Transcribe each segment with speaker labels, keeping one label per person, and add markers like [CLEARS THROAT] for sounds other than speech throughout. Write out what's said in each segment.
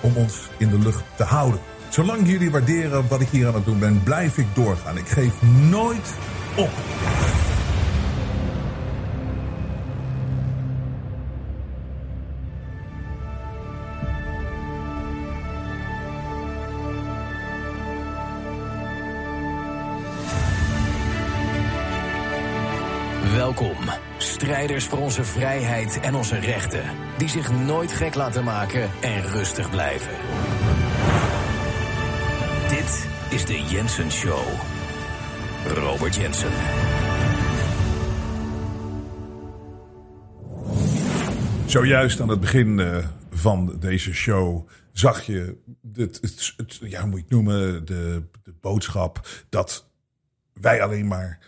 Speaker 1: om ons in de lucht te houden. Zolang jullie waarderen wat ik hier aan het doen ben, blijf ik doorgaan. Ik geef nooit op.
Speaker 2: Welkom, strijders voor onze vrijheid en onze rechten, die zich nooit gek laten maken en rustig blijven. Dit is de Jensen Show. Robert Jensen.
Speaker 1: Zojuist aan het begin eh, van deze show zag je het, het, ja, hoe moet je het noemen, de, de boodschap dat wij alleen maar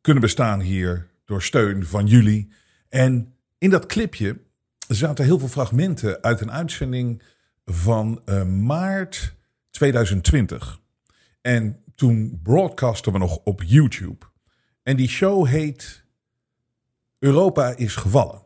Speaker 1: kunnen bestaan hier door steun van jullie. En in dat clipje zaten heel veel fragmenten uit een uitzending van eh, maart 2020. En toen broadcasten we nog op YouTube. En die show heet Europa is gevallen.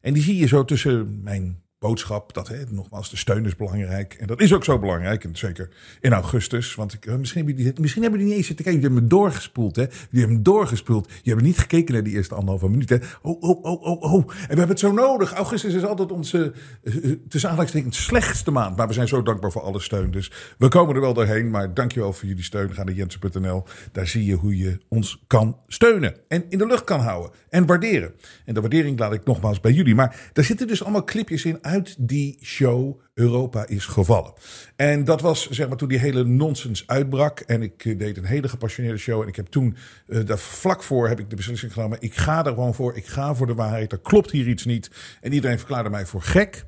Speaker 1: En die zie je zo tussen mijn boodschap. Dat, hè, nogmaals, de steun is belangrijk. En dat is ook zo belangrijk. En zeker in augustus. Want ik, eh, misschien, hebben die, misschien hebben die niet eens zitten kijken. Die hebben me doorgespoeld. Hè. Die hebben doorgespoeld. Je hebt niet gekeken naar die eerste anderhalve minuut. Hè. Oh, oh, oh, oh, oh. En we hebben het zo nodig. Augustus is altijd onze, eh, eh, tussen aanhalingstekens, slechtste maand. Maar we zijn zo dankbaar voor alle steun. Dus we komen er wel doorheen. Maar dankjewel voor jullie steun. Ga naar jensen.nl. Daar zie je hoe je ons kan steunen. En in de lucht kan houden. En waarderen. En de waardering laat ik nogmaals bij jullie. Maar daar zitten dus allemaal clipjes in uit die show Europa is gevallen. En dat was zeg maar toen die hele nonsens uitbrak. En ik eh, deed een hele gepassioneerde show. En ik heb toen, eh, daar vlak voor heb ik de beslissing genomen. Ik ga er gewoon voor. Ik ga voor de waarheid. Er klopt hier iets niet. En iedereen verklaarde mij voor gek.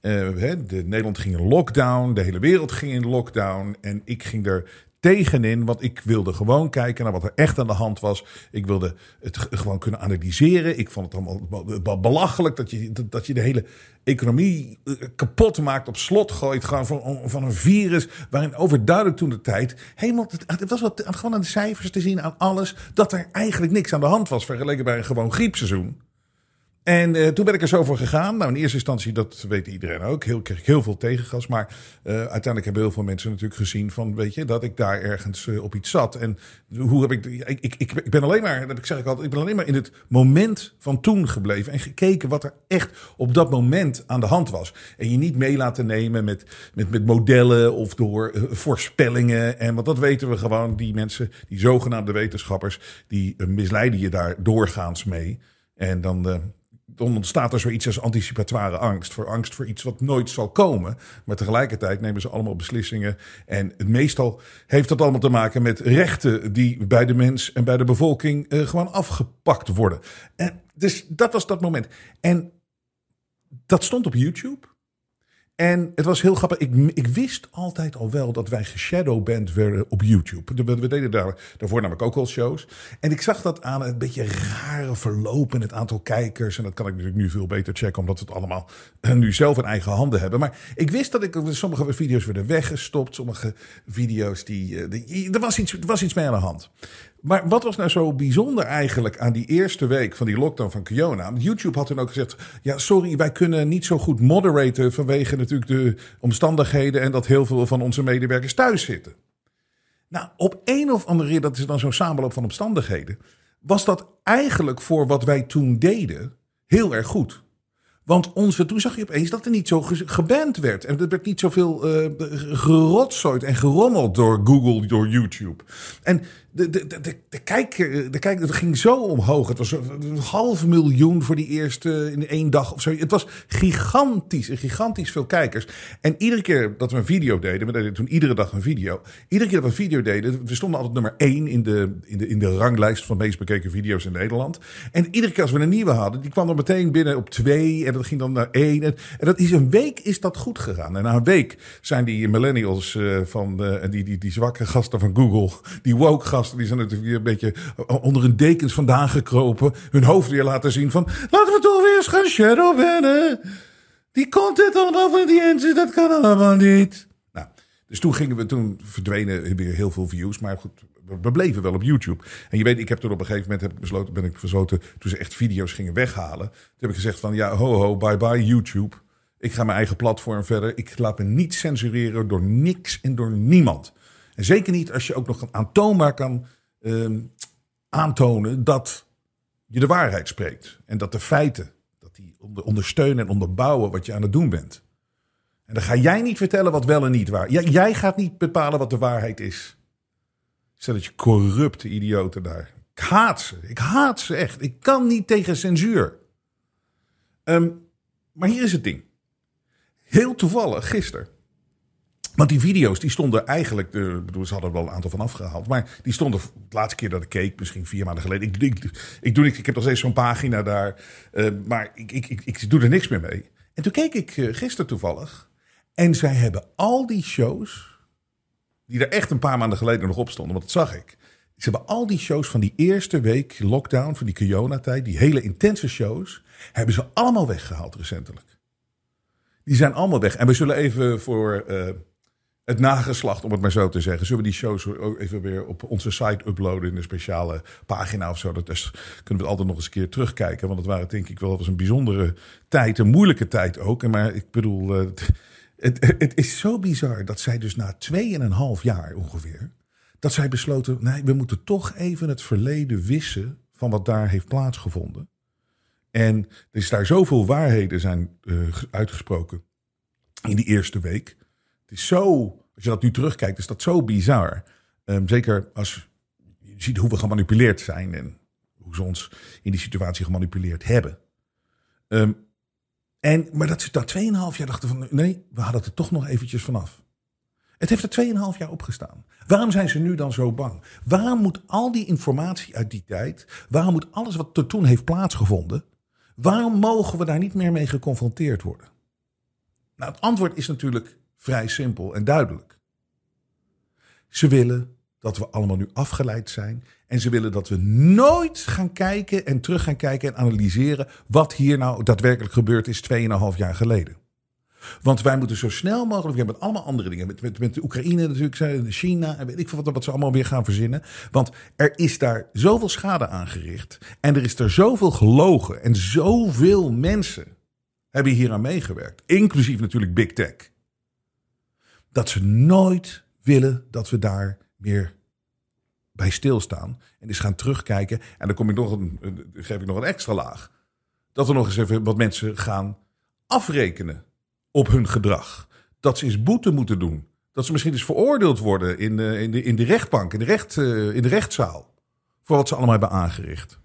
Speaker 1: Eh, hè, de, Nederland ging in lockdown, de hele wereld ging in lockdown. En ik ging er tegenin, want ik wilde gewoon kijken naar wat er echt aan de hand was. Ik wilde het gewoon kunnen analyseren. Ik vond het allemaal be- be- belachelijk dat je, dat, je de hele economie eh, kapot maakt, op slot gooit. Gewoon van, van een virus waarin overduidelijk toen de tijd helemaal. Het was wat, gewoon aan de cijfers te zien, aan alles, dat er eigenlijk niks aan de hand was vergeleken bij een gewoon griepseizoen. En eh, toen ben ik er zo voor gegaan. Nou, in eerste instantie, dat weet iedereen ook, heel, kreeg ik heel veel tegengas. Maar eh, uiteindelijk hebben heel veel mensen natuurlijk gezien van, weet je, dat ik daar ergens eh, op iets zat. En hoe heb ik, ik, ik, ik, ben alleen maar, dat zeg ik altijd, ik ben alleen maar in het moment van toen gebleven. En gekeken wat er echt op dat moment aan de hand was. En je niet mee laten nemen met, met, met modellen of door voorspellingen. En want dat weten we gewoon, die mensen, die zogenaamde wetenschappers, die misleiden je daar doorgaans mee. En dan, dan ontstaat er zoiets als anticipatoire angst. Voor angst voor iets wat nooit zal komen. Maar tegelijkertijd nemen ze allemaal beslissingen. En meestal heeft dat allemaal te maken met rechten die bij de mens en bij de bevolking eh, gewoon afgepakt worden. En dus dat was dat moment. En dat stond op YouTube. En het was heel grappig. Ik, ik wist altijd al wel dat wij geshadowband werden op YouTube. We, deden daar, daarvoor namelijk ook al shows. En ik zag dat aan een beetje rare verloop in het aantal kijkers. En dat kan ik natuurlijk nu veel beter checken, omdat we het allemaal eh, nu zelf in eigen handen hebben. Maar ik wist dat ik sommige video's werden weggestopt. Sommige video's die. eh, die er, was iets, er was iets mee aan de hand. Maar wat was nou zo bijzonder eigenlijk aan die eerste week van die lockdown van Kiona? YouTube had toen ook gezegd: ja, sorry, wij kunnen niet zo goed moderaten vanwege natuurlijk de omstandigheden en dat heel veel van onze medewerkers thuis zitten. Nou, op een of andere reden, dat is dan zo'n samenloop van omstandigheden, was dat eigenlijk voor wat wij toen deden heel erg goed. Want onze, toen zag je opeens dat er niet zo geband werd. En er werd niet zoveel uh, gerotzooid en gerommeld door Google, door YouTube. En de, de, de, de, kijk, de kijk, het ging zo omhoog. Het was een half miljoen voor die eerste in één dag of zo. Het was gigantisch, gigantisch veel kijkers. En iedere keer dat we een video deden, we deden toen iedere dag een video. Iedere keer dat we een video deden, we stonden altijd nummer één in de, in de, in de ranglijst van meest bekeken video's in Nederland. En iedere keer als we een nieuwe hadden, die kwam er meteen binnen op twee. En dat ging dan naar één. En, dat is een week is dat goed gegaan. En na een week zijn die millennials uh, van uh, die, die, die zwakke gasten van Google, die woke gasten die zijn natuurlijk weer een beetje onder hun dekens vandaan gekropen. Hun hoofd weer laten zien van, laten we toch weer eens gaan shadowbannen. Die content allemaal van die engine, dat kan allemaal niet. Nou, dus toen gingen we, toen verdwenen weer heel veel views. Maar goed, we bleven wel op YouTube. En je weet, ik heb toen op een gegeven moment heb ik besloten, ben ik besloten, toen ze echt video's gingen weghalen. Toen heb ik gezegd van, ja, ho ho, bye bye YouTube. Ik ga mijn eigen platform verder. Ik laat me niet censureren door niks en door niemand. Zeker niet als je ook nog aantoonbaar kan uh, aantonen dat je de waarheid spreekt. En dat de feiten, dat die ondersteunen en onderbouwen wat je aan het doen bent. En dan ga jij niet vertellen wat wel en niet waar. Jij gaat niet bepalen wat de waarheid is. Stel dat je corrupte idioten daar. Ik haat ze. Ik haat ze echt. Ik kan niet tegen censuur. Um, maar hier is het ding. Heel toevallig, gisteren want die video's die stonden eigenlijk, de, bedoel, ze hadden er wel een aantal van afgehaald, maar die stonden de laatste keer dat ik keek, misschien vier maanden geleden. Ik, ik, ik, doe niks, ik heb nog steeds zo'n pagina daar, uh, maar ik, ik, ik, ik, doe er niks meer mee. En toen keek ik uh, gisteren toevallig en zij hebben al die shows, die er echt een paar maanden geleden nog op stonden, want dat zag ik. Ze hebben al die shows van die eerste week lockdown, van die corona-tijd, die hele intense shows, hebben ze allemaal weggehaald recentelijk. Die zijn allemaal weg. En we zullen even voor. Uh, het nageslacht, om het maar zo te zeggen. Zullen we die shows ook even weer op onze site uploaden in een speciale pagina of zo? Dat kunnen we het altijd nog eens een keer terugkijken. Want het waren denk ik wel was een bijzondere tijd, een moeilijke tijd ook. Maar ik bedoel, eh, het, het is zo bizar dat zij dus na tweeënhalf jaar ongeveer, dat zij besloten, nee, we moeten toch even het verleden wissen van wat daar heeft plaatsgevonden. En er is daar zoveel waarheden zijn uh, uitgesproken in die eerste week is zo, als je dat nu terugkijkt, is dat zo bizar. Um, zeker als je ziet hoe we gemanipuleerd zijn en hoe ze ons in die situatie gemanipuleerd hebben. Um, en, maar dat ze daar 2,5 jaar dachten van nee, we hadden het er toch nog eventjes vanaf. Het heeft er 2,5 jaar opgestaan. Waarom zijn ze nu dan zo bang? Waarom moet al die informatie uit die tijd, waarom moet alles wat er toen heeft plaatsgevonden, waarom mogen we daar niet meer mee geconfronteerd worden? Nou, het antwoord is natuurlijk vrij simpel en duidelijk. Ze willen dat we allemaal nu afgeleid zijn. En ze willen dat we nooit gaan kijken en terug gaan kijken en analyseren wat hier nou daadwerkelijk gebeurd is 2,5 jaar geleden. Want wij moeten zo snel mogelijk, we hebben allemaal andere dingen. Met, met, met de Oekraïne natuurlijk, China en weet ik veel wat, wat ze allemaal weer gaan verzinnen. Want er is daar zoveel schade aangericht. En er is er zoveel gelogen. En zoveel mensen hebben hier aan meegewerkt. Inclusief natuurlijk Big Tech dat ze nooit willen dat we daar meer bij stilstaan. En dus gaan terugkijken. En dan kom ik nog een, geef ik nog een extra laag. Dat we nog eens even wat mensen gaan afrekenen op hun gedrag. Dat ze eens boete moeten doen. Dat ze misschien eens veroordeeld worden in de, in de, in de rechtbank, in de, recht, eh, in de rechtszaal. Voor wat ze allemaal hebben aangericht.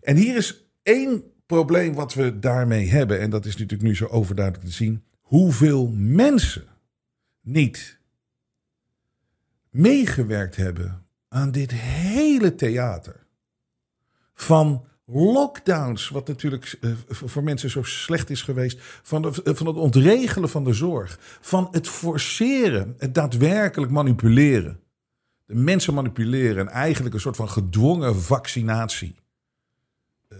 Speaker 1: En hier is één probleem wat we daarmee hebben. En dat is natuurlijk nu zo overduidelijk te zien. Hoeveel mensen niet meegewerkt hebben aan dit hele theater. Van lockdowns, wat natuurlijk uh, voor mensen zo slecht is geweest. Van, de, van het ontregelen van de zorg. Van het forceren, het daadwerkelijk manipuleren. De mensen manipuleren en eigenlijk een soort van gedwongen vaccinatie. Uh,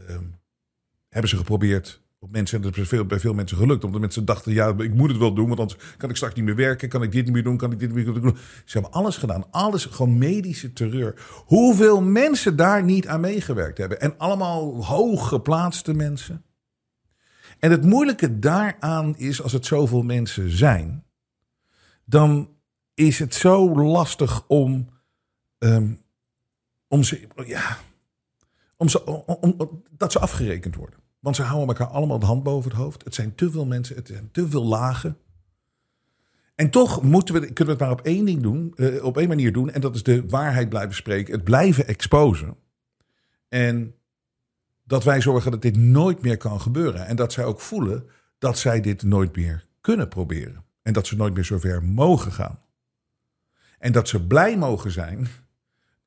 Speaker 1: hebben ze geprobeerd op mensen. En is veel, bij veel mensen gelukt. Omdat mensen dachten, ja, ik moet het wel doen. Want anders kan ik straks niet meer werken. Kan ik dit niet meer doen? Kan ik dit niet meer doen? Ze hebben alles gedaan. Alles, gewoon medische terreur. Hoeveel mensen daar niet aan meegewerkt hebben. En allemaal hooggeplaatste mensen. En het moeilijke daaraan is, als het zoveel mensen zijn... dan is het zo lastig om... ehm, om ze... Ja, om ze, om, om- dat ze afgerekend worden. Want ze houden elkaar allemaal de hand boven het hoofd. Het zijn te veel mensen, het zijn te veel lagen. En toch moeten we, kunnen we het maar op één ding doen, eh, op één manier doen. En dat is de waarheid blijven spreken, het blijven exposen. En dat wij zorgen dat dit nooit meer kan gebeuren. En dat zij ook voelen dat zij dit nooit meer kunnen proberen. En dat ze nooit meer zover mogen gaan. En dat ze blij mogen zijn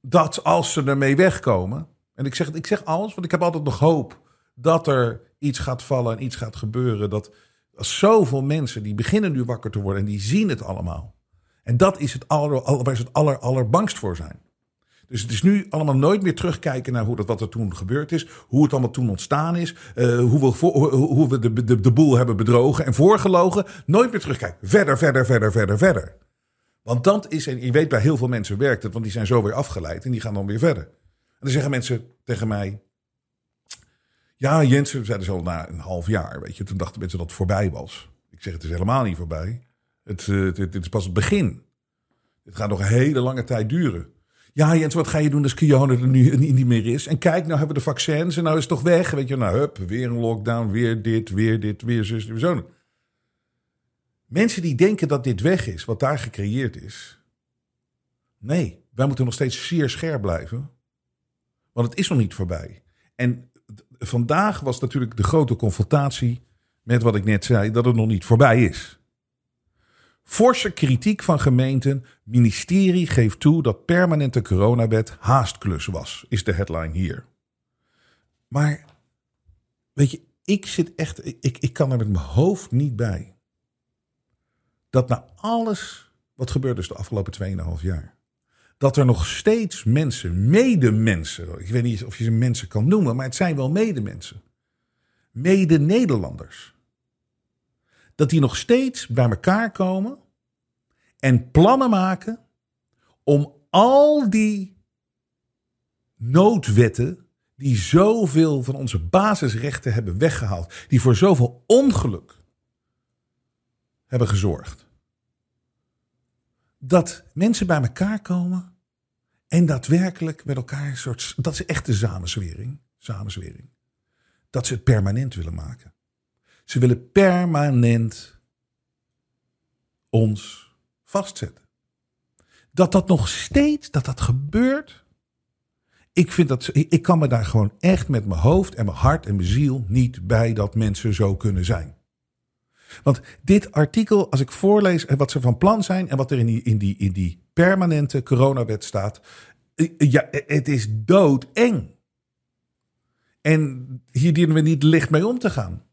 Speaker 1: dat als ze ermee wegkomen. En ik zeg, ik zeg alles, want ik heb altijd nog hoop dat er iets gaat vallen en iets gaat gebeuren. Dat zoveel mensen die beginnen nu wakker te worden en die zien het allemaal. En dat is het aller, waar ze het aller, allerbangst voor zijn. Dus het is nu allemaal nooit meer terugkijken naar hoe dat, wat er toen gebeurd is. Hoe het allemaal toen ontstaan is. eh, hoe we, hoe we de, de, de boel hebben bedrogen en voorgelogen. Nooit meer terugkijken. Verder, verder, verder, verder, verder. Want dat is, en je weet bij heel veel mensen werkt het, want die zijn zo weer afgeleid en die gaan dan weer verder. En dan zeggen mensen tegen mij. Ja, Jensen, zeiden ze al na een half jaar, weet je. Toen dachten mensen dat het voorbij was. Ik zeg, het is helemaal niet voorbij. Het, eh, het, is pas het begin. Het gaat nog een hele lange tijd duren. Ja, Jens, wat ga je doen als Kione er nu [LAUGHS] niet meer is? En kijk, nou hebben we de vaccins en nou is het toch weg. Weet je, nou hup, weer een lockdown, weer dit, weer dit, weer zus, weer zo. Mensen die denken dat dit weg is, wat daar gecreëerd is. Nee, wij moeten nog steeds zeer scherp blijven. Want het is nog niet voorbij. En vandaag was natuurlijk de grote confrontatie met wat ik net zei, dat het nog niet voorbij is. Forse kritiek van gemeenten. Ministerie geeft toe dat permanente coronawet haastklus was, is de headline hier. Maar, weet je, ik zit echt, ik, ik kan er met mijn hoofd niet bij. Dat na alles wat gebeurd is de afgelopen 2,5 jaar. Dat er nog steeds mensen, medemensen, ik weet niet of je ze mensen kan noemen, maar het zijn wel medemensen. Mede-Nederlanders dat die nog steeds bij elkaar komen en plannen maken om al die noodwetten die zoveel van onze basisrechten hebben weggehaald, die voor zoveel ongeluk hebben gezorgd. Dat mensen bij elkaar komen en daadwerkelijk met elkaar een soort. Dat is echt de samenzwering. samenzwering. Dat ze het permanent willen maken. Ze willen permanent ons vastzetten. Dat dat nog steeds, dat dat gebeurt. Ik, vind dat, ik kan me daar gewoon echt met mijn hoofd en mijn hart en mijn ziel niet bij dat mensen zo kunnen zijn. Want dit artikel, als ik voorlees en wat ze van plan zijn en wat er in die, in die, in die permanente coronawet staat, eh, ja, het is doodeng. En hier dienen we niet licht mee om te gaan.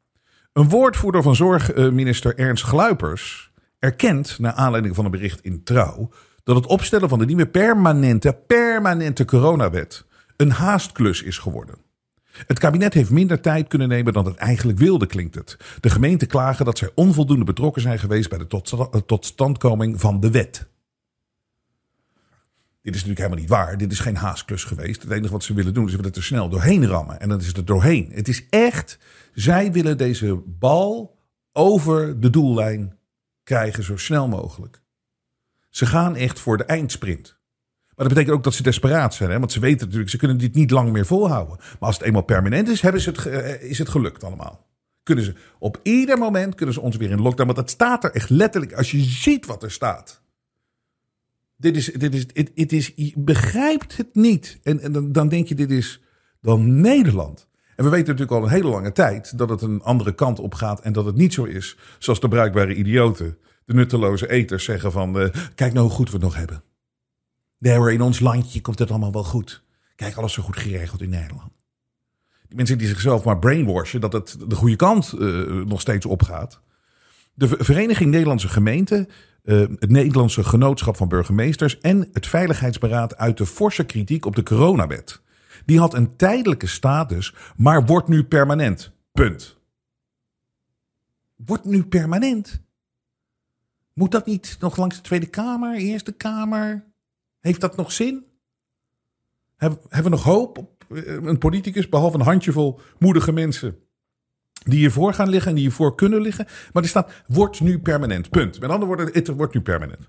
Speaker 1: Een woordvoerder van zorgminister Ernst Gluipers erkent, naar aanleiding van een bericht in Trouw, dat het opstellen van de nieuwe permanente, permanente coronawet een haastklus is geworden. Het kabinet heeft minder tijd kunnen nemen dan het eigenlijk wilde, klinkt het. De gemeenten klagen dat zij onvoldoende betrokken zijn geweest bij de tot- totstandkoming van de wet. Dit is natuurlijk helemaal niet waar. Dit is geen haastklus geweest. Het enige wat ze willen doen is het er snel doorheen rammen. En dan is het er doorheen. Het is echt, zij willen deze bal over de doellijn krijgen zo snel mogelijk. Ze gaan echt voor de eindsprint. Maar dat betekent ook dat ze desperaat zijn. Hè? Want ze weten natuurlijk, ze kunnen dit niet lang meer volhouden. Maar als het eenmaal permanent is, hebben ze het, eh, is het gelukt allemaal. Kunnen ze, op ieder moment kunnen ze ons weer in lockdown. Want dat staat er echt letterlijk. Als je ziet wat er staat. Dit is, dit is, het, het is, je begrijpt het niet. En, en dan, dan denk je, dit is dan Nederland. En we weten natuurlijk al een hele lange tijd dat het een andere kant op gaat. En dat het niet zo is zoals de bruikbare idioten, de nutteloze eters zeggen van... eh, kijk nou hoe goed we het nog hebben. Hoor, in ons landje komt het allemaal wel goed. Kijk, alles zo goed geregeld in Nederland. Die mensen die zichzelf maar brainwashen dat het de goede kant eh, nog steeds opgaat. De Ver- Vereniging Nederlandse Gemeenten, eh, het Nederlandse Genootschap van Burgemeesters en het Veiligheidsberaad uit de forse kritiek op de coronawet. Die had een tijdelijke status, maar wordt nu permanent. Punt. wordt nu permanent. Moet dat niet nog langs de Tweede Kamer, Eerste Kamer? Heeft dat nog zin? Hebben, we nog hoop op eh, een politicus, behalve een handjevol moedige mensen die hiervoor gaan liggen en die hiervoor kunnen liggen? Maar er staat, wordt nu permanent. Punt. Met andere woorden, het wordt nu permanent.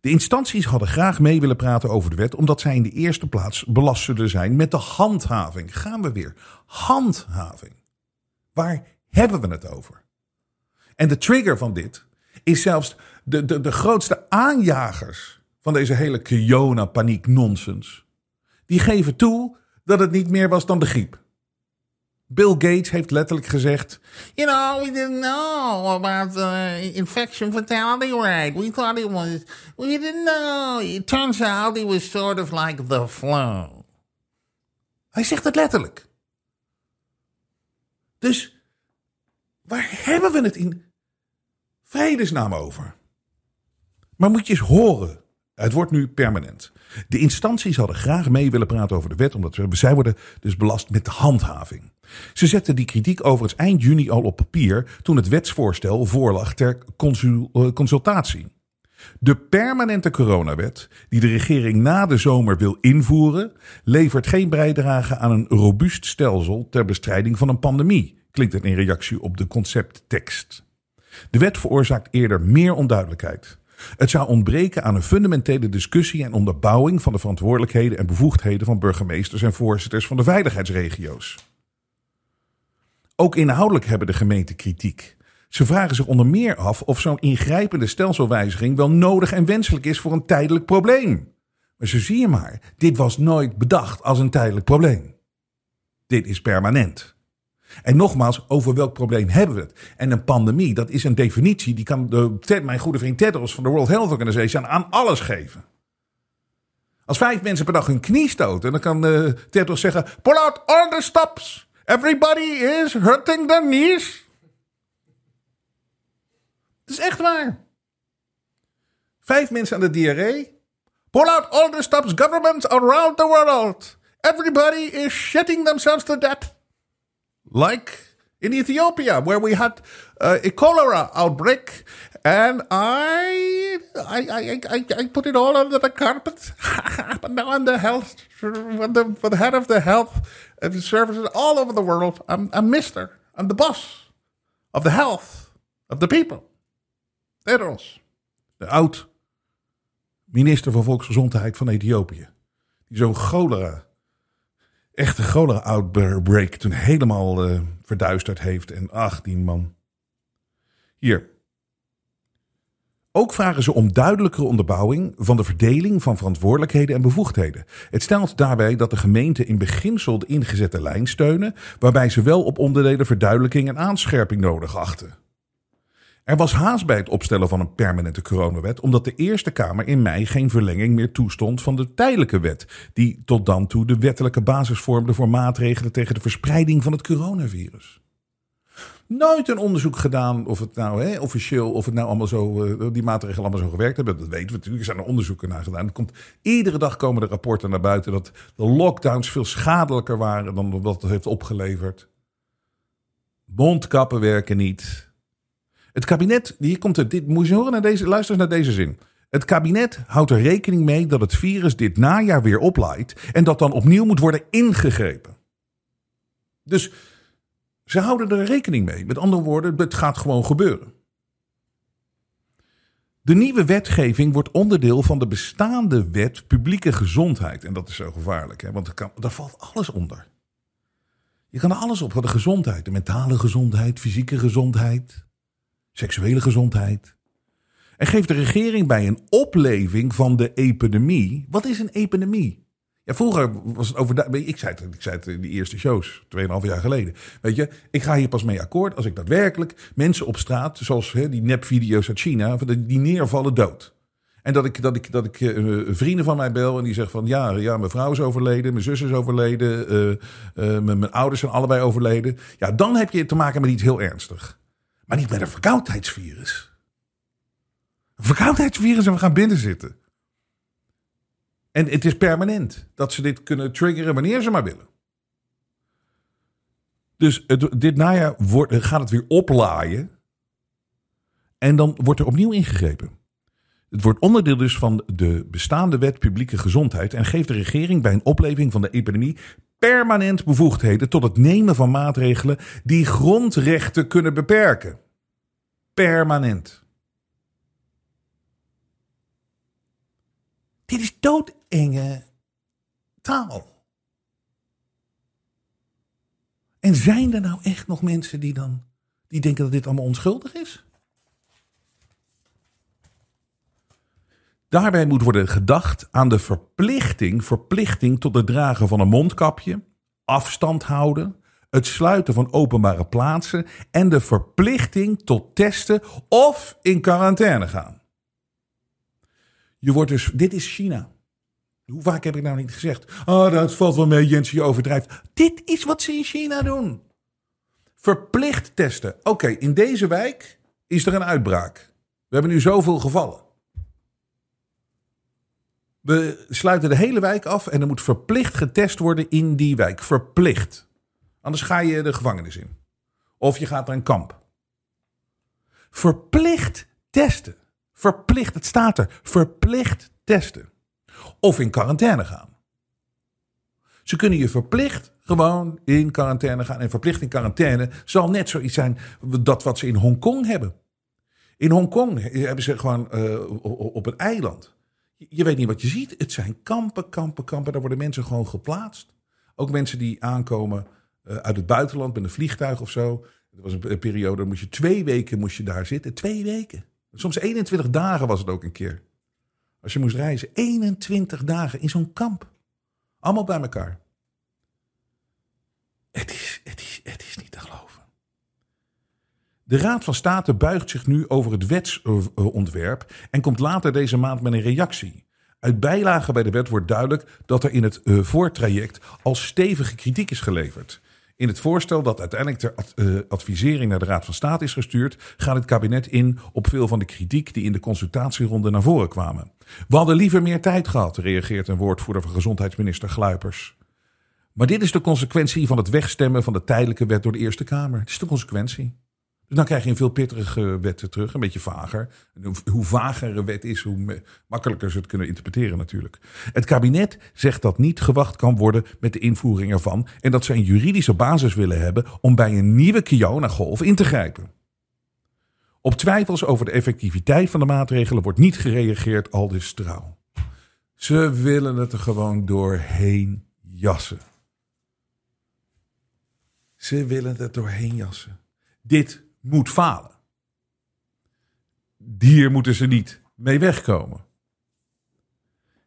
Speaker 1: De instanties hadden graag mee willen praten over de wet, omdat zij in de eerste plaats belast zullen zijn met de handhaving. Gaan we weer. Handhaving. Waar hebben we het over? En de trigger van dit is zelfs de, de, de grootste aanjagers van deze hele Kiona-paniek-nonsens. Die geven toe dat het niet meer was dan de griep. Bill Gates heeft letterlijk gezegd:
Speaker 3: You know, we didn't know about the infection fatality rate. We thought it was, we didn't know. It turns out it was sort of like the flu.
Speaker 1: Hij zegt het letterlijk. Dus waar hebben we het in vredesnaam over? Maar moet je eens horen. Het wordt nu permanent. De instanties hadden graag mee willen praten over de wet, omdat zij worden dus belast met de handhaving. Ze zetten die kritiek overigens eind juni al op papier toen het wetsvoorstel voorlag ter eh, consultatie. De permanente coronawet, die de regering na de zomer wil invoeren, levert geen bijdrage aan een robuust stelsel ter bestrijding van een pandemie, klinkt het in reactie op de concepttekst. De wet veroorzaakt eerder meer onduidelijkheid. Het zou ontbreken aan een fundamentele discussie en onderbouwing van de verantwoordelijkheden en bevoegdheden van burgemeesters en voorzitters van de veiligheidsregio's. Ook inhoudelijk hebben de gemeenten kritiek. Ze vragen zich onder meer af of zo'n ingrijpende stelselwijziging wel nodig en wenselijk is voor een tijdelijk probleem. Maar zo zie je maar, dit was nooit bedacht als een tijdelijk probleem. Dit is permanent. En nogmaals, over welk probleem hebben we het? En een pandemie, dat is een definitie, die kan de, mijn goede vriend Tedros van de World Health Organization aan alles geven. Als vijf mensen per dag hun knie stoten, dan kan uh, Tedros zeggen: Pull out all the stops. Everybody is hurting their knees. Dat is echt waar. Vijf mensen aan de diarree. Pull out all the stops governments around the world. Everybody is shitting themselves to death. Like in Ethiopia, where we had uh, a cholera outbreak, and I, I, I, I, I put it all under the carpet. [LAUGHS] but now I'm the health, the, the head of the health services all over the world. I'm, I'm Mister. I'm the boss of the health of the people. Tedros, de oud minister van Volksgezondheid van Ethiopië. Die zo'n cholera, echte cholera outbreak toen helemaal uh, verduisterd heeft. En ach, die man. Hier, ook vragen ze om duidelijkere onderbouwing van de verdeling van verantwoordelijkheden en bevoegdheden. Het stelt daarbij dat de gemeenten in beginsel de ingezette lijn steunen, waarbij ze wel op onderdelen verduidelijking en aanscherping nodig achten. Er was haast bij het opstellen van een permanente coronawet, omdat de Eerste Kamer in mei geen verlenging meer toestond van de tijdelijke wet, die tot dan toe de wettelijke basis vormde voor maatregelen tegen de verspreiding van het coronavirus nooit een onderzoek gedaan of het nou hè, officieel, of het nou allemaal zo, uh, die maatregelen allemaal zo gewerkt hebben. Dat weten we natuurlijk. Er zijn er onderzoeken naar gedaan. Komt, iedere dag komen de rapporten naar buiten dat de lockdowns veel schadelijker waren dan wat het heeft opgeleverd. Mondkappen werken niet. Het kabinet, hier komt het, dit moet je horen naar deze, luister naar deze zin. Het kabinet houdt er rekening mee dat het virus dit najaar weer oplaait en dat dan opnieuw moet worden ingegrepen. Dus ze houden er rekening mee. Met andere woorden, het gaat gewoon gebeuren. De nieuwe wetgeving wordt onderdeel van de bestaande wet publieke gezondheid. En dat is zo gevaarlijk, hè? want daar valt alles onder. Je kan er alles op, de gezondheid, de mentale gezondheid, fysieke gezondheid, seksuele gezondheid. En geeft de regering bij een opleving van de epidemie. Wat is een epidemie? Ja, vroeger was het over. Ik zei het, ik zei het in de eerste shows, 2,5 jaar geleden. Weet je, ik ga hier pas mee akkoord als ik daadwerkelijk mensen op straat, zoals hè, die nepvideo's uit China, die neervallen dood. En dat ik, dat ik, dat ik uh, vrienden van mij bel en die zeggen van ja, ja, mijn vrouw is overleden, mijn zus is overleden, uh, uh, mijn, mijn, ouders zijn allebei overleden. Ja, dan heb je te maken met iets heel ernstig. Maar niet met een verkoudheidsvirus. Een verkoudheidsvirus en we gaan binnen zitten. En het is permanent dat ze dit kunnen triggeren wanneer ze maar willen. Dus dit najaar wordt, gaat het weer oplaaien. En dan wordt er opnieuw ingegrepen. Het wordt onderdeel dus van de bestaande wet publieke gezondheid en geeft de regering bij een opleving van de epidemie permanent bevoegdheden tot het nemen van maatregelen die grondrechten kunnen beperken. Permanent. Dit is doodenge taal. En zijn er nou echt nog mensen die dan die denken dat dit allemaal onschuldig is? Daarbij moet worden gedacht aan de verplichting, verplichting tot het dragen van een mondkapje, afstand houden, het sluiten van openbare plaatsen en de verplichting tot testen of in quarantaine gaan. Je wordt dus, dit is China. Hoe vaak heb ik nou niet gezegd? Oh, dat valt wel mee, Jens, je overdrijft. Dit is wat ze in China doen. Verplicht testen. Oké, in deze wijk is er een uitbraak. We hebben nu zoveel gevallen. We sluiten de hele wijk af en er moet verplicht getest worden in die wijk. Verplicht. Anders ga je de gevangenis in. Of je gaat naar een kamp. Verplicht testen. Verplicht, het staat er. Verplicht testen. Of in quarantaine gaan. Ze kunnen je verplicht gewoon in quarantaine gaan. En verplicht in quarantaine zal net zoiets zijn dat wat ze in Hongkong hebben. In Hongkong hebben ze gewoon uh, op een eiland. Je weet niet wat je ziet. Het zijn kampen, kampen, kampen. Daar worden mensen gewoon geplaatst. Ook mensen die aankomen uh, uit het buitenland met een vliegtuig of zo. Er was een periode, moest je twee weken moest je daar zitten. Twee weken. Soms 21 dagen was het ook een keer. Als je moest reizen. 21 dagen in zo'n kamp. Allemaal bij elkaar. Het is, het, is, het is niet te geloven. De Raad van State buigt zich nu over het wetsontwerp en komt later deze maand met een reactie. Uit bijlagen bij de wet wordt duidelijk dat er in het uh, voortraject al stevige kritiek is geleverd. In het voorstel dat uiteindelijk ter uh, advisering naar de Raad van State is gestuurd, gaat het kabinet in op veel van de kritiek die in de consultatieronde naar voren kwamen. We hadden liever meer tijd gehad, reageert een woordvoerder van gezondheidsminister Gluipers. Maar dit is de consequentie van het wegstemmen van de tijdelijke wet door de Eerste Kamer. Het is de consequentie. Dan krijg je een veel pittige wetten terug, een beetje vager. Hoe vager een wet is, hoe makkelijker ze het kunnen interpreteren natuurlijk. Het kabinet zegt dat niet gewacht kan worden met de invoering ervan en dat ze een juridische basis willen hebben om bij een nieuwe Kiona-golf in te grijpen. Op twijfels over de effectiviteit van de maatregelen wordt niet gereageerd, al dus trouw. Ze willen het er gewoon doorheen jassen. Ze willen het doorheen jassen. Dit moet falen. Hier moeten ze niet mee wegkomen.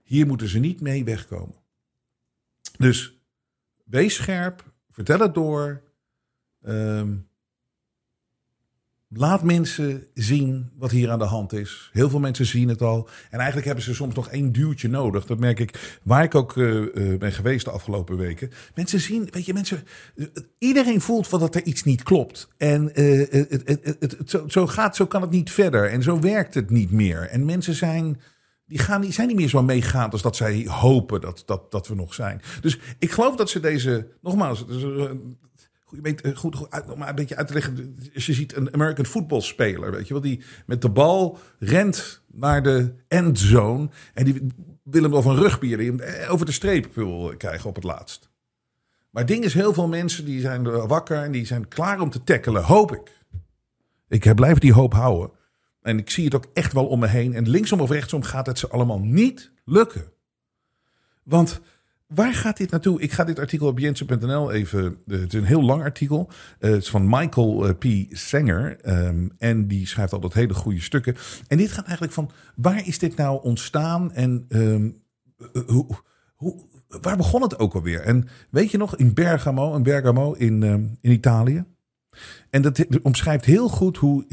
Speaker 1: Hier moeten ze niet mee wegkomen. Dus wees scherp, vertel het door. Um, Laat mensen zien wat hier aan de hand is. Heel veel mensen zien het al. En eigenlijk hebben ze soms nog één duwtje nodig. Dat merk ik waar ik ook uh, uh, ben geweest de afgelopen weken. Mensen zien, weet je, mensen. Iedereen voelt wel dat er iets niet klopt. En het, zo, zo, gaat, zo kan het niet verder. En zo werkt het niet meer. En mensen zijn. Die, gaan, die zijn niet meer zo meegaand als dat zij hopen dat, dat, dat we nog zijn. Dus ik geloof dat ze deze. Nogmaals, Goed, eh, goed, goed om een beetje uit te leggen. Je ziet een American football speler, weet je wel, die met de bal rent naar de endzone. En die wil hem wel van eh, over de streep wil krijgen op het laatst. Maar het ding is, heel veel mensen die zijn wakker en die zijn klaar om te tackelen, hoop ik. Ik blijf die hoop houden. En ik zie het ook echt wel om me heen. En linksom of rechtsom gaat het ze allemaal niet lukken. Want Waar gaat dit naartoe? Ik ga dit artikel op jensen.nl even. Eh, het is een heel lang artikel. Uh, het is van Michael uh, P. Sanger. Um, en die schrijft altijd hele goede stukken. En dit gaat eigenlijk van waar is dit nou ontstaan en um, hoe, hoe, waar begon het ook alweer? En weet je nog, in Bergamo, in Bergamo in, um, in Italië. En dat omschrijft heel goed hoe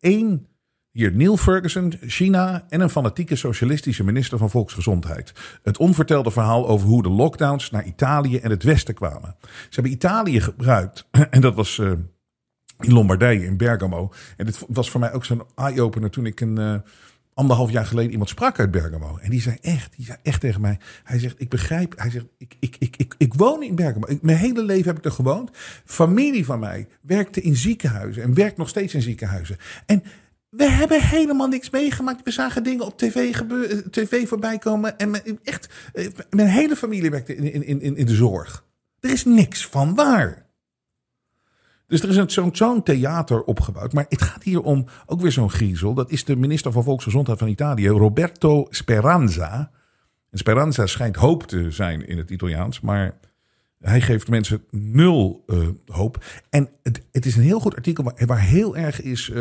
Speaker 1: één hier Neil Ferguson, China en een fanatieke socialistische minister van Volksgezondheid. Het onvertelde verhaal over hoe de lockdowns naar Italië en het Westen kwamen. Ze hebben Italië gebruikt, [CLEARS THROAT] en dat was uh, in Lombardije, in Bergamo. En dit was voor mij ook zo'n eye-opener toen ik een uh, anderhalf jaar geleden iemand sprak uit Bergamo. En die zei echt, die zei echt tegen mij. Hij zegt, ik begrijp, hij zegt, ik, ik, ik, ik, ik woon in Bergamo. Mijn hele leven heb ik er gewoond. Familie van mij werkte in ziekenhuizen en werkt nog steeds in ziekenhuizen. En We hebben helemaal niks meegemaakt. We zagen dingen op tv, gebeuren, tv voorbij komen. En echt, eh, mijn hele familie werkte in, in, in, in de zorg. Er is niks van waar. Dus er is zo'n zo'n theater opgebouwd. Maar het gaat hier om ook weer zo'n griezel. Dat is de minister van Volksgezondheid van Italië, Roberto Speranza. Speranza schijnt hoop te zijn in het Italiaans. Maar hij geeft mensen nul uh, hoop. En het, het, is een heel goed artikel waar, heel erg is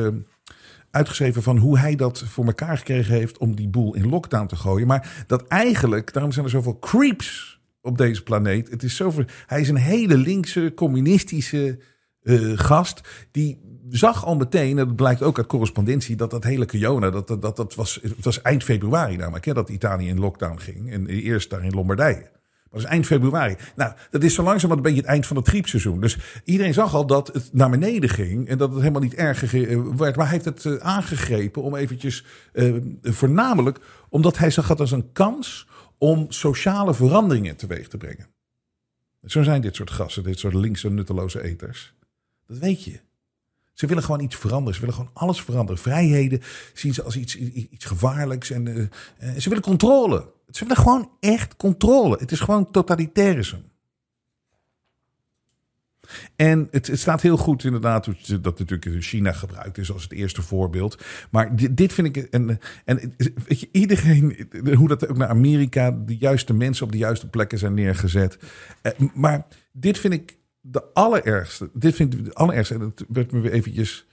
Speaker 1: uitgeschreven van hoe hij dat voor elkaar gekregen heeft om die boel in lockdown te gooien. Maar dat eigenlijk, daarom zijn er zoveel creeps op deze planeet. Het is zoveel, hij is een hele linkse, communistische uh, gast. Die zag al meteen, en dat blijkt ook uit correspondentie, dat dat hele Kiona, dat, dat, dat, dat was, het was eind februari namelijk, hè, dat Italië in lockdown ging. En eerst daar in Lombardije. Dat is eind februari. Nou, dat is zo langzaam een beetje het eind van het griepseizoen. Dus iedereen zag al dat het naar beneden ging. En dat het helemaal niet erg werd. Maar hij heeft het uh, aangegrepen om eventjes... Uh, voornamelijk omdat hij zag het als een kans om sociale veranderingen teweeg te brengen. Zo zijn dit soort gasten, dit soort linkse nutteloze eters. Dat weet je. Ze willen gewoon iets veranderen. Ze willen gewoon alles veranderen. Vrijheden zien ze als iets, iets gevaarlijks. En uh, ze willen controle. Ze willen gewoon echt controle. Het is gewoon totalitarisme. En het, het, staat heel goed inderdaad dat natuurlijk China gebruikt is als het eerste voorbeeld. Maar dit, vind ik, en, en weet je, iedereen, hoe dat ook naar Amerika, de juiste mensen op de juiste plekken zijn neergezet. Maar dit vind ik de allerergste, dit vind ik de allerergste, en dat werd me weer eventjes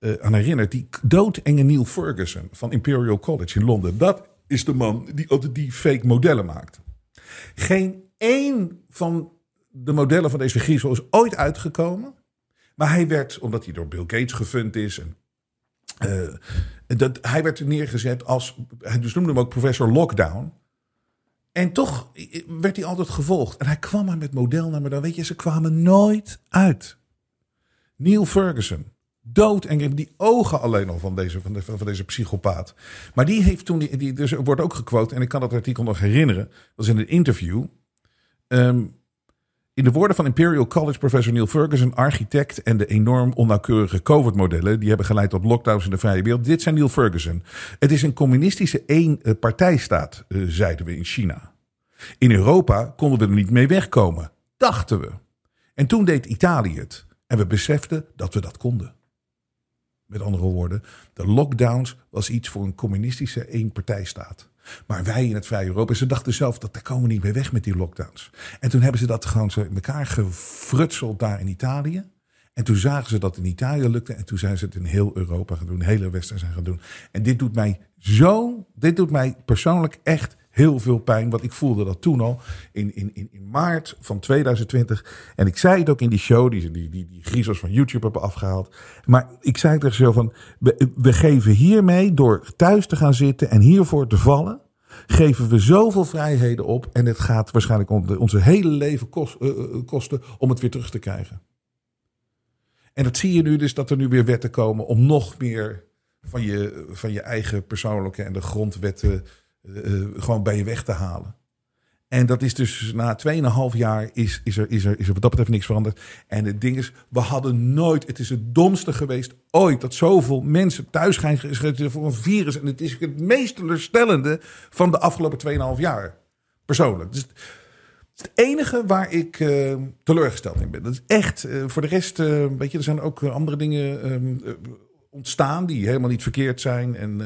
Speaker 1: uh, aan herinnerd. Die doodenge Neil Ferguson van Imperial College in Londen. Dat is de man die altijd die fake modellen maakt. Geen één van de modellen van deze griezel is ooit uitgekomen. Maar hij werd, omdat hij door Bill Gates gefund is. En, uh, dat, hij werd neergezet als, hij dus noemde hem ook professor Lockdown. En toch werd hij altijd gevolgd. En hij kwam maar met modelnamen. Dan weet je, ze kwamen nooit uit. Neil Ferguson. Dood en die ogen alleen al van deze, van, van deze psychopaat. Maar die heeft toen, die, die dus wordt ook gequote. En ik kan dat artikel nog herinneren. Dat was in een interview. Um, in de woorden van Imperial College professor Neil Ferguson, architect en de enorm onnauwkeurige COVID-modellen, die hebben geleid tot lockdowns in de vrije wereld. Dit zijn Neil Ferguson. Het is een communistische één-partijstaat, uh, zeiden we in China. In Europa konden we er niet mee wegkomen, dachten we. En toen deed Italië het. En we beseften dat we dat konden. Met andere woorden, de lockdowns was iets voor een communistische één-partijstaat. Maar wij in het Vrije Europa, ze dachten zelf dat daar komen we niet meer weg met die lockdowns. En toen hebben ze dat gewoon zo in elkaar gefrutseld daar in Italië. En toen zagen ze dat in Italië lukte. En toen zijn ze het in heel Europa gaan doen, hele Westen zijn gaan doen. En dit doet mij zo, dit doet mij persoonlijk echt heel veel pijn. Want ik voelde dat toen al in, in, in, maart van 2020. En ik zei het ook in die show, die, die, die, die griezels van YouTube hebben afgehaald. Maar ik zei er zo van, we, geven hiermee, door thuis te gaan zitten en hiervoor te vallen geven we zoveel vrijheden op. En het gaat waarschijnlijk onze hele leven kost, uh, kosten om het weer terug te krijgen. En dat zie je nu dus dat er nu weer wetten komen om nog meer van je, van je eigen persoonlijke en de grondwetten uh, gewoon bij je weg te halen. En dat is dus na 2,5 jaar is, is, er, is, er, is er wat dat betreft niks veranderd. En het ding is, we hadden nooit, het is het domste geweest ooit, dat zoveel mensen thuis gaan geschreven voor een virus. En het is het meest teleurstellende van de afgelopen 2,5 jaar. Persoonlijk. Dus het enige waar ik uh, teleurgesteld in ben. Dat is echt, voor de rest, weet je, er zijn ook andere dingen um, ontstaan die helemaal niet verkeerd zijn. En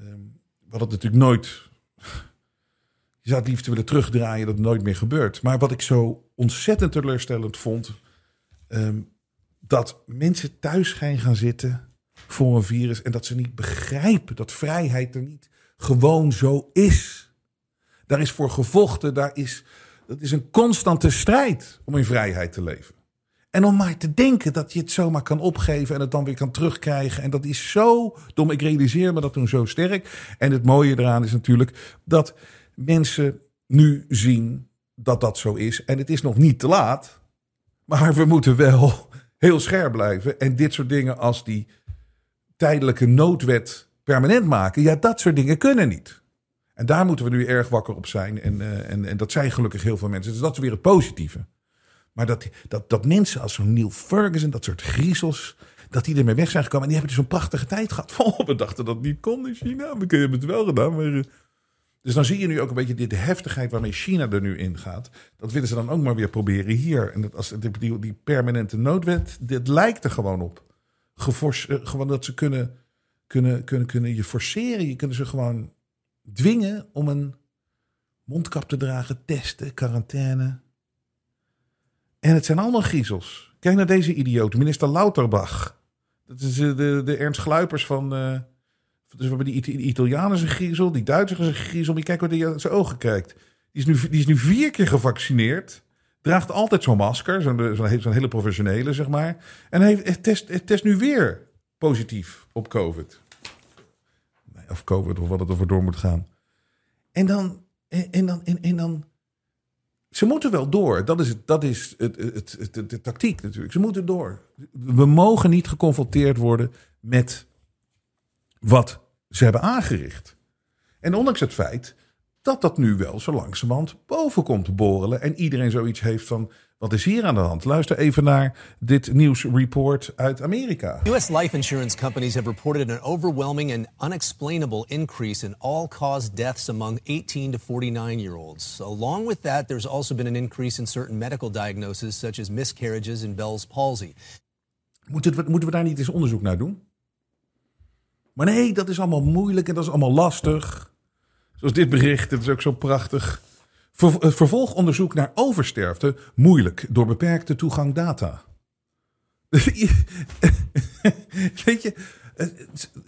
Speaker 1: um, we hadden natuurlijk nooit. [LAUGHS] Je zou het liefst willen terugdraaien dat het nooit meer gebeurt. Maar wat ik zo ontzettend teleurstellend vond. Um, dat mensen thuis gaan gaan zitten voor een virus. En dat ze niet begrijpen dat vrijheid er niet gewoon zo is. Daar is voor gevochten. Daar is, dat is een constante strijd om in vrijheid te leven. En om maar te denken dat je het zomaar kan opgeven en het dan weer kan terugkrijgen. En dat is zo dom. Ik realiseer me dat toen zo sterk. En het mooie eraan is natuurlijk dat mensen nu zien dat dat zo is. En het is nog niet te laat. Maar we moeten wel [LAUGHS] heel scherp blijven. En dit soort dingen als die tijdelijke noodwet permanent maken. Ja, dat soort dingen kunnen niet. En daar moeten we nu erg wakker op zijn. En, uh, en, en dat zijn gelukkig heel veel mensen. Dus dat is weer het positieve. Maar dat, dat, dat mensen als zo'n Neil Ferguson, dat soort griezels, dat die ermee weg zijn gekomen. En die hebben dus een prachtige tijd gehad. [LAUGHS] Oh, we dachten dat het niet kon in China. We hebben het wel gedaan. Maar, eh. dus dan zie je nu ook een beetje de, heftigheid waarmee China er nu in gaat. Dat willen ze dan ook maar weer proberen hier. En dat als, die, die permanente noodwet, dit lijkt er gewoon op. Eh, gewoon dat ze kunnen, kunnen, kunnen, kunnen je forceren. Je kunnen ze gewoon dwingen om een mondkap te dragen, testen, quarantaine. En het zijn allemaal griezels. Kijk naar deze idioot, minister Lauterbach. Dat is eh, de, de Ernst Gluipers van. Uh, dus we hebben die, Italianen zijn griezel, die Duitsers zijn griezel. Die kijkt wat hij uit zijn ogen kijkt. Die is, nu, die is nu vier keer gevaccineerd. Draagt altijd zo'n masker, zo'n zo zo hele professionele, zeg maar. En heeft, test, test nu weer positief op COVID. Of COVID, of wat het ervoor door moet gaan. En dan, en, en dan, en, en dan ze moeten wel door. Dat is, dat is het, het, het, de tactiek natuurlijk. Ze moeten door. We mogen niet geconfronteerd worden met wat ze hebben aangericht. En ondanks het feit dat dat nu wel zo langzamerhand boven komt borrelen. En iedereen zoiets heeft van, wat is hier aan de hand? Luister even naar dit nieuwsreport uit Amerika.
Speaker 4: US life insurance companies have reported an overwhelming and unexplainable increase in all-cause deaths among 18 to 49-year-olds. Along with that, there's also been an increase in certain medical diagnoses such as miscarriages and Bell's palsy.
Speaker 1: Moeten we, moeten we daar niet eens onderzoek naar doen? Maar nee, dat is allemaal moeilijk en dat is allemaal lastig. Zoals dit bericht, het is ook zo prachtig. Ver, vervolgonderzoek naar oversterfte moeilijk door beperkte toegang data. [LAUGHS] Weet je,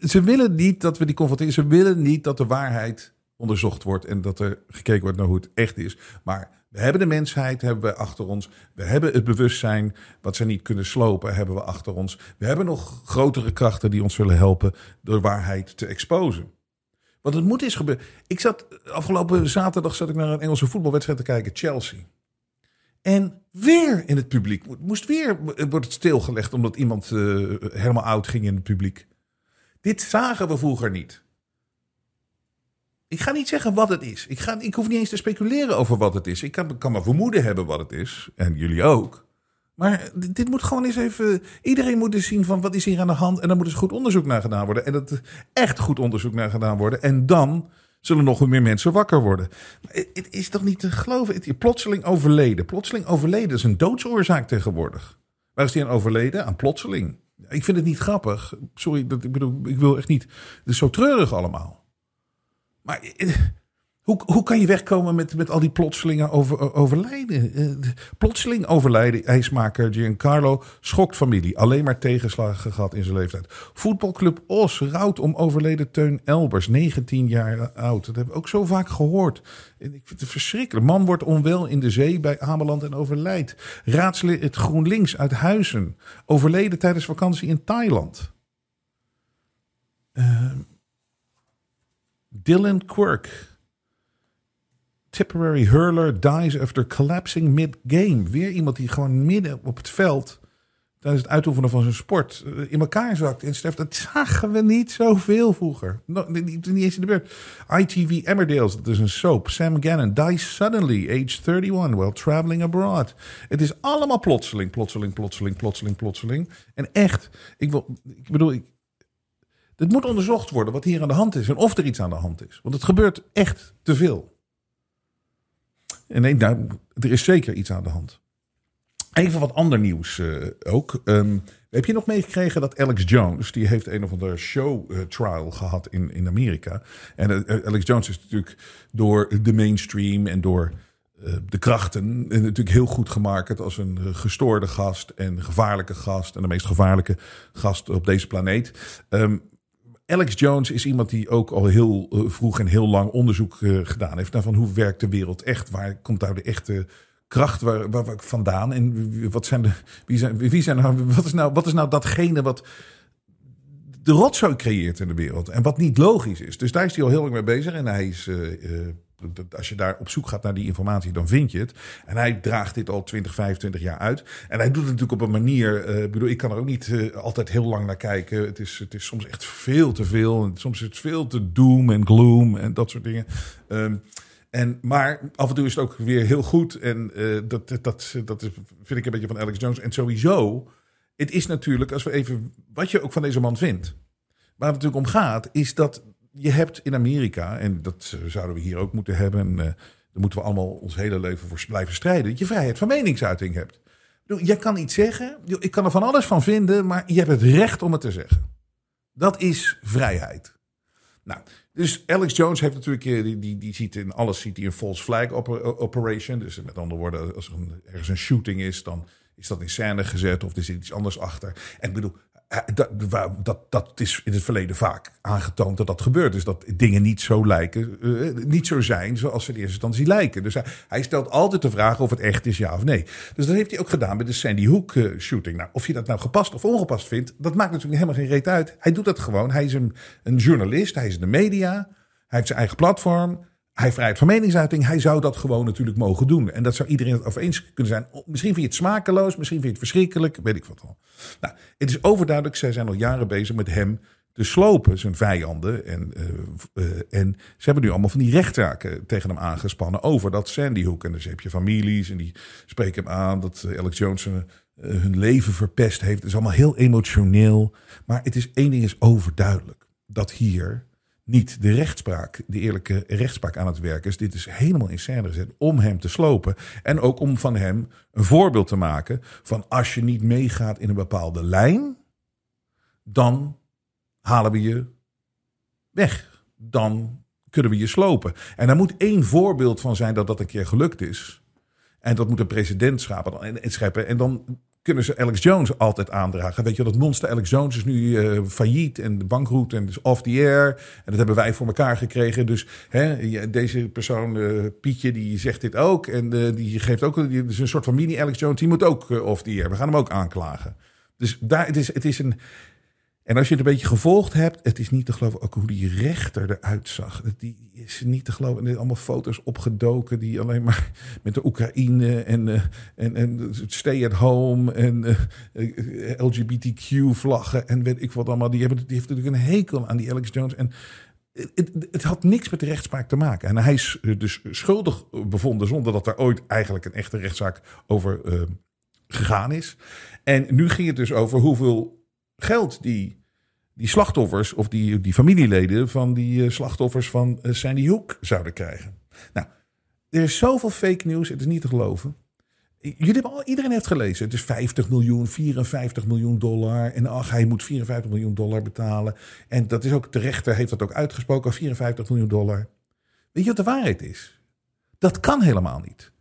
Speaker 1: ze willen niet dat we die confronteren. Ze willen niet dat de waarheid onderzocht wordt en dat er gekeken wordt naar hoe het echt is. Maar we hebben de mensheid hebben we achter ons. We hebben het bewustzijn wat ze niet kunnen slopen hebben we achter ons. We hebben nog grotere krachten die ons zullen helpen de waarheid te exposen. Want het moet eens gebeuren. Ik zat afgelopen zaterdag zat ik naar een Engelse voetbalwedstrijd te kijken, Chelsea. En weer in het publiek. Moest weer wordt het stilgelegd omdat iemand uh, helemaal oud ging in het publiek. Dit zagen we vroeger niet. Ik ga niet zeggen wat het is. Ik, ga, ik hoef niet eens te speculeren over wat het is. Ik kan, kan maar vermoeden hebben wat het is. En jullie ook. Maar dit moet gewoon eens even. Iedereen moet eens zien van wat is hier aan de hand. En dan moet eens goed onderzoek naar gedaan worden. En dat echt goed onderzoek naar gedaan worden. En dan zullen nog meer mensen wakker worden. het is toch niet te geloven? Het, plotseling overleden. Plotseling overleden is een doodsoorzaak tegenwoordig. Waar is die aan overleden? Aan plotseling. Ik vind het niet grappig. Sorry, dat, ik bedoel, ik wil echt niet. Het is zo treurig allemaal. Maar eh, hoe, hoe kan je wegkomen met, met al die plotselingen over, overlijden? Uh, plotseling overlijden. IJsmaker Giancarlo schokt familie. Alleen maar tegenslagen gehad in zijn leeftijd. Voetbalclub Os rouwt om overleden Teun Elbers. 19 jaar oud. Dat hebben we ook zo vaak gehoord. Ik vind het verschrikkelijk. Man wordt onwel in de zee bij Ameland en overlijdt. Raadslid GroenLinks uit Huizen. Overleden tijdens vakantie in Thailand. Uh, Dylan Quirk Tipperary hurler dies after collapsing mid-game. Weer iemand die gewoon midden op het veld tijdens het uitoefenen van zijn sport eh, in elkaar zakt en sterft. Dat zagen we niet zoveel vroeger. niet, niet, eens in de beurt. ITV Emmerdales, dat is een soap. Sam Gannon dies suddenly, age 31, while traveling abroad. Het is allemaal plotseling, plotseling, plotseling, plotseling, plotseling. En echt, ik, wil, ik bedoel, ik, het moet onderzocht worden wat hier aan de hand is en of er iets aan de hand is. Want het gebeurt echt te veel. En nee, nou, er is zeker iets aan de hand. Even wat ander nieuws uh, ook. Um, heb je nog meegekregen dat Alex Jones, die heeft een of andere show uh, trial gehad in, in Amerika. En uh, Alex Jones is natuurlijk door de mainstream en door de krachten natuurlijk heel goed gemaakt als een gestoorde gast en gevaarlijke gast. En de meest gevaarlijke gast op deze planeet. Um, Alex Jones is iemand die ook al heel eh, vroeg en heel lang onderzoek uh, gedaan heeft naar van hoe werkt de wereld echt? Waar komt daar de echte kracht waar, waar, vandaan? En wat zijn de, wie zijn, wie zijn nou, wat is nou, wat is nou datgene wat de rotzooi creëert in de wereld en wat niet logisch is? Dus daar is hij al heel lang mee bezig en hij is uh, als je daar op zoek gaat naar die informatie, dan vind je het. En hij draagt dit al 20, 25 jaar uit. En hij doet het natuurlijk op een manier. Uh, bedoel, ik kan er ook niet uh, altijd heel lang naar kijken. Het is, het is soms echt veel te veel. En soms is het veel te doom en gloom en dat soort dingen. Um, en, maar af en toe is het ook weer heel goed. En uh, dat, dat, dat vind ik een beetje van Alex Jones. En sowieso het is natuurlijk, als we even, wat je ook van deze man vindt. Waar het natuurlijk om gaat, is dat je hebt in Amerika, en dat zouden we hier ook moeten hebben, en uh, daar moeten we allemaal ons hele leven voor blijven strijden, dat je vrijheid van meningsuiting hebt. Je kan iets zeggen, ik kan er van alles van vinden, maar je hebt het recht om het te zeggen. Dat is vrijheid. Nou, dus Alex Jones heeft natuurlijk, eh, die, die, die ziet in alles ziet hij een false flag operation. Dus met andere woorden, als er ergens een shooting is, dan is dat in scène gezet of er zit iets anders achter. En ik bedoel, eh, dat, dat, dat is in het verleden vaak aangetoond dat dat gebeurt. Dus dat dingen niet zo lijken, uh, niet zo zijn zoals ze in eerste instantie lijken. Dus hij, stelt altijd de vraag of het echt is, ja of nee. Dus dat heeft hij ook gedaan met de Sandy Hook uh, shooting. Nou, of je dat nou gepast of ongepast vindt, dat maakt natuurlijk helemaal geen reet uit. Hij doet dat gewoon. Hij is een, een journalist, hij is in de media, hij heeft zijn eigen platform. Hij vrijheid van meningsuiting. Hij zou dat gewoon natuurlijk mogen doen. En dat zou iedereen het over eens kunnen zijn. Misschien vind je het smakeloos, misschien vind je het verschrikkelijk, weet ik wat al. Nou, het is overduidelijk, zij zijn al jaren bezig met hem te slopen, zijn vijanden. En, uh, uh, en ze hebben nu allemaal van die rechtszaken tegen hem aangespannen over dat Sandy Hook. En dus heb families en die spreken hem aan dat Alex Jones uh, hun leven verpest heeft. Het is allemaal heel emotioneel. Maar het is één ding is overduidelijk. Dat hier niet de rechtspraak, de eerlijke rechtspraak aan het werk is. Dit is helemaal in scène gezet om hem te slopen. En ook om van hem een voorbeeld te maken van als je niet meegaat in een bepaalde lijn, dan halen we je weg. Dan kunnen we je slopen. En daar moet één voorbeeld van zijn dat dat een keer gelukt is. En dat moet een president scheppen. En dan kunnen ze Alex Jones altijd aandragen. Weet je, dat monster Alex Jones is nu uh, failliet en de bankroet en dus off the air. En dat hebben wij voor elkaar gekregen. Dus hè, deze persoon, uh, Pietje, die zegt dit ook. En uh, die geeft ook die, dus een soort van mini Alex Jones. Die moet ook off the air. We gaan hem ook aanklagen. Dus daar, het, is, het is een en als je het een beetje gevolgd hebt, het is niet te geloven ook hoe die rechter eruit zag. Die is niet te geloven. En allemaal foto's opgedoken die alleen maar [LAUGHS] met de Oekraïne en, uh, en, en stay at home en eh, LGBTQ vlaggen en weet ik wat allemaal. Die, hebben, die heeft natuurlijk een hekel aan die Alex Jones. En het, het, had niks met de rechtspraak te maken. En hij is dus schuldig bevonden zonder dat er ooit eigenlijk een echte rechtszaak over gegaan is. En nu ging het dus over hoeveel geld die die slachtoffers of die, die familieleden van die uh, slachtoffers van uh, Sandy Hook zouden krijgen. Nou, er is zoveel fake news, het is niet te geloven. Jullie hebben iedereen heeft gelezen. Het is 50 miljoen, 54 miljoen dollar. En ach, hij moet 54 miljoen dollar betalen. En dat is ook, de rechter heeft dat ook uitgesproken, 54 miljoen dollar. Weet je wat de waarheid is? Dat kan helemaal niet.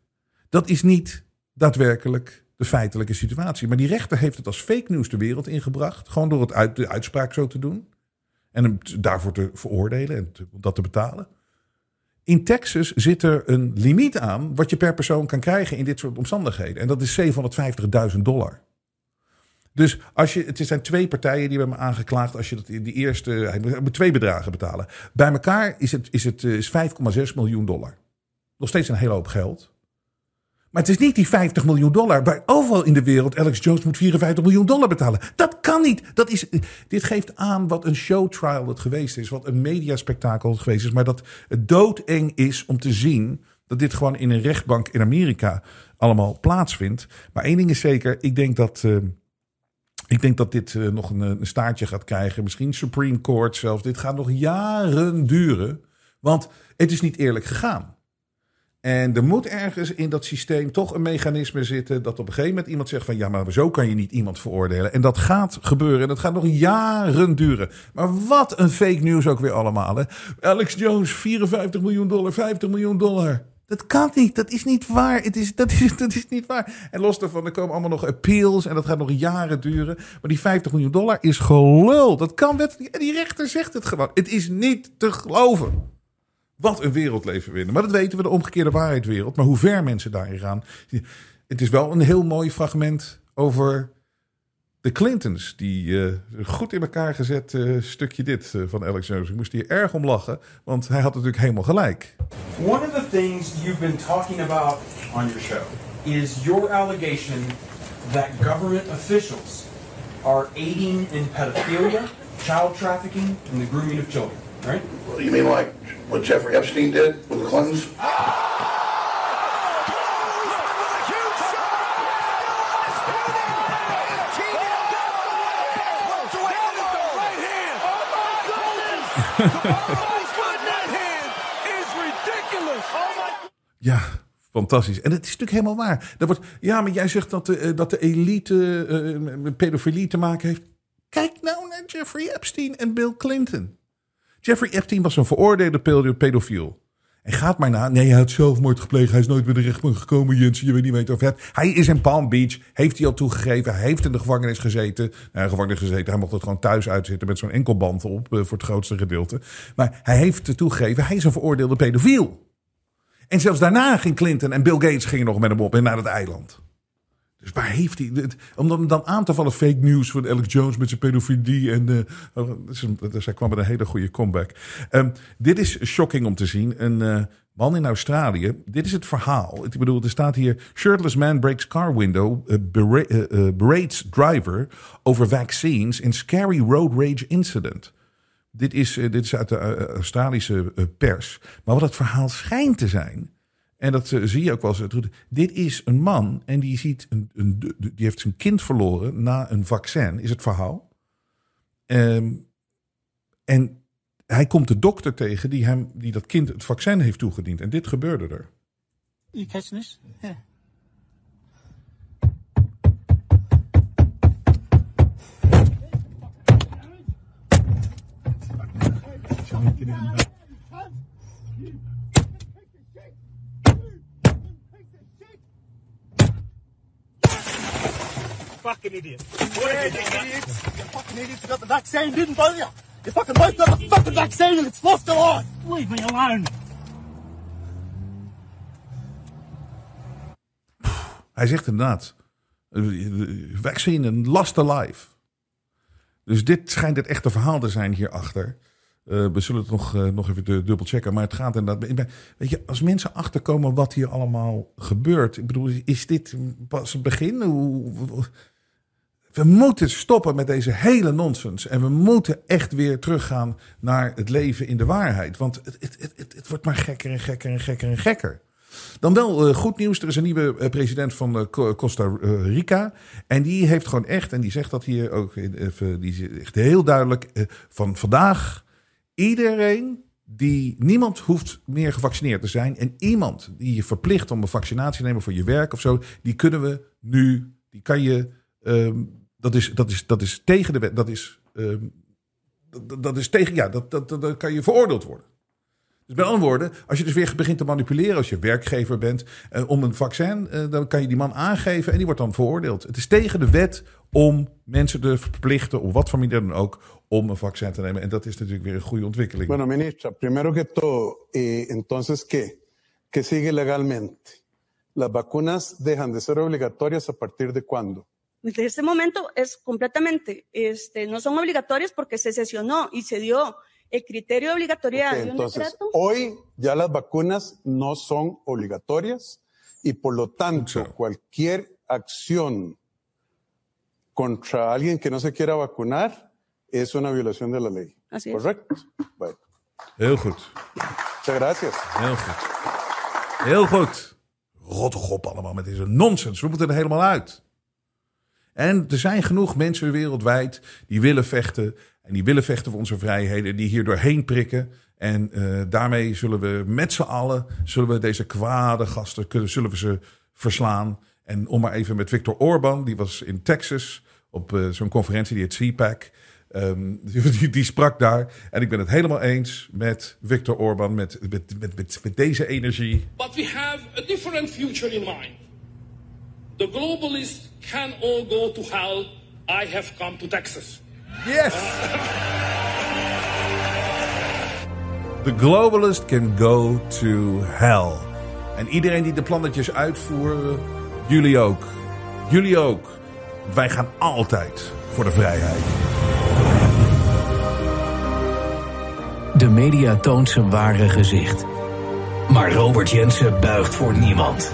Speaker 1: Dat is niet daadwerkelijk de feitelijke situatie. Maar die rechter heeft het als fake news de wereld ingebracht. Gewoon door het uit, de uitspraak zo te doen. En hem daarvoor te veroordelen en dat te betalen. In Texas zit er een limiet aan wat je per persoon kan krijgen in dit soort omstandigheden. En dat is 750.000 dollar. Dus als je, het zijn twee partijen die hebben me aangeklaagd. Als je dat in die eerste, twee bedragen betalen. Bij elkaar is het, is het is 5,6 miljoen dollar. Nog steeds een hele hoop geld. Maar het is niet die 50 miljoen dollar waar overal in de wereld Alex Jones moet 54 miljoen dollar betalen. Dat kan niet. Dat is, dit geeft aan wat een showtrial het geweest is. Wat een mediaspectakel het geweest is. Maar dat het doodeng is om te zien dat dit gewoon in een rechtbank in Amerika allemaal plaatsvindt. Maar één ding is zeker. Ik denk dat... Uh, ik denk dat dit uh, nog een, een, staartje gaat krijgen. Misschien Supreme Court zelfs. Dit gaat nog jaren duren. Want het is niet eerlijk gegaan. En er moet ergens in dat systeem toch een mechanisme zitten dat op een gegeven moment iemand zegt van ja, maar zo kan je niet iemand veroordelen. En dat gaat gebeuren en dat gaat nog jaren duren. Maar wat een fake news ook weer allemaal. Hè? Alex Jones, 54 miljoen dollar, 50 miljoen dollar. Dat kan niet, dat is niet waar. Het is, dat, is, [LAUGHS] dat is niet waar. En los daarvan, er komen allemaal nog appeals en dat gaat nog jaren duren. Maar die 50 miljoen dollar is gelul. Dat kan, die rechter zegt het gewoon. Het is niet te geloven. Wat een wereld leven in. Maar dat weten we, de omgekeerde waarheidwereld. Maar hoe ver mensen daarin gaan. Het is wel een heel mooi fragment over de Clintons. Die uh, goed in elkaar gezet uh, stukje dit uh, van Alex Jones. Ik moest hier erg om lachen, want hij had natuurlijk helemaal gelijk.
Speaker 5: One of the things you've been talking about on your show is your allegation that government officials are aiding in pedophilia, child trafficking, and the grooming of children, Right.
Speaker 6: You mean like what Jeffrey Epstein did with the Clintons?
Speaker 1: Ja, fantastisch. En het is natuurlijk helemaal waar. Dat wordt, ja, maar jij zegt dat de, eh, dat de elite uh, met pedofilie te maken heeft. Kijk nou naar Jeffrey Epstein en Bill Clinton. Jeffrey Epstein was een veroordeelde pedo- pedofiel. En gaat maar na. Nee, hij had zelfmoord gepleegd. Hij is nooit bij de rechtbank gekomen, Jens. Je weet niet weten of het. Hij is in Palm Beach. Heeft hij al toegegeven. Hij heeft in de gevangenis gezeten. Nou, gevangenis gezeten. Hij mocht het gewoon thuis uitzitten met zo'n enkelband op. eh, voor het grootste gedeelte. Maar hij heeft toegegeven. Hij is een veroordeelde pedofiel. En zelfs daarna ging Clinton en Bill Gates gingen nog met hem op en naar het eiland. Dus waar heeft hij... het- Om dan aan te vallen fake news van Alex Jones met zijn pedofilie. En hij kwam met een hele goede comeback. Ehm, dit is shocking om te zien. Een eh, man in Australië. Dit is het verhaal. Ik bedoel, er staat hier... Shirtless man breaks car window. eh, bera- berates driver over vaccines in scary road rage incident. Dit is, dit is uit de Australische pers. Maar wat het verhaal schijnt te zijn. En dat eh, zie je ook wel eens. Dit is een man en die, ziet een, een, die heeft zijn kind verloren na een vaccin, is het verhaal. Ehm, en hij komt de dokter tegen die, hem, die dat kind het vaccin heeft toegediend. En dit gebeurde er.
Speaker 7: You catching this? Yeah. Fucking idiot. What yeah, you idiots. You fucking idiots. You got the vaccine, didn't you? You fucking both got the fucking vaccine and it's lost a life. Leave me alone.
Speaker 1: Hij zegt inderdaad, eh, vaccine and lost a life. Dus dit schijnt het echte verhaal te zijn hierachter. Eh we zullen het nog, eh, nog even du- dubbel checken. Maar het gaat inderdaad. Weet je, als mensen achterkomen wat hier allemaal gebeurt. Ik bedoel, is dit pas het begin? Hoe- hoe- We moeten stoppen met deze hele nonsens. En we moeten echt weer teruggaan naar het leven in de waarheid. Want het, het, het, het, wordt maar gekker en gekker en gekker en gekker. Dan wel eh, goed nieuws. Er is een nieuwe eh, president van eh, Co- Costa Rica. En die heeft gewoon echt, en die zegt dat hier ook die zegt heel duidelijk: van vandaag iedereen die niemand hoeft meer gevaccineerd te zijn. En iemand die je verplicht om een vaccinatie te nemen voor je werk of zo, die kunnen we nu, die kan je. ehm, dat, is, dat, is, dat is tegen de wet. Dat is, ehm, dat, dat is tegen. Ja, dat, dat, dat, kan je veroordeeld worden. Dus met andere woorden, als je dus weer begint te manipuleren als je werkgever bent eh, om een vaccin, eh, dan kan je die man aangeven en die wordt dan veroordeeld. Het is tegen de wet om mensen te verplichten, op wat voor dan ook, om een vaccin te nemen. En dat is natuurlijk weer een goede ontwikkeling.
Speaker 8: Bueno, ministra, primero que todo, eh, entonces, ¿qué? ¿Qué sigue legalmente? ¿Las vacunas dejan de ser obligatorias a partir de cuándo?
Speaker 9: Desde este momento es completamente, este, no son obligatorias porque se sesionó y se dio el criterio de obligatoriedad
Speaker 8: Ok,
Speaker 9: de un
Speaker 8: entonces,
Speaker 9: decreto.
Speaker 8: hoy ya las vacunas no son obligatorias y por lo tanto cualquier acción contra alguien que no se quiera vacunar es una violación de la ley.
Speaker 9: Así es.
Speaker 8: ¿Correcto? Bueno,
Speaker 1: Heel goed.
Speaker 8: muchas gracias.
Speaker 1: Heel goed. Heel goed. Rot toch op allemaal met deze nonsens. We moeten er helemaal uit. En er zijn genoeg mensen wereldwijd die willen vechten. En die willen vechten voor onze vrijheden. Die hier doorheen prikken. En eh, daarmee zullen we met z'n allen, zullen we deze kwade gasten, kunnen, zullen we ze verslaan. En om maar even met Viktor Orban, die was in Texas op eh, zo'n conferentie, die heet CPAC. Ehm, [LAUGHS] die, die sprak daar. En ik ben het helemaal eens met Viktor Orban, met, met, met, met, met deze energie.
Speaker 10: But we have a different future in mind. The globalists can all go to hell. I have come to Texas.
Speaker 1: Yes! The globalist can go to hell. En iedereen die de plannetjes uitvoeren, jullie ook. Jullie ook. Wij gaan altijd voor de vrijheid.
Speaker 2: De media toont zijn ware gezicht. Maar Robert Jensen buigt voor niemand.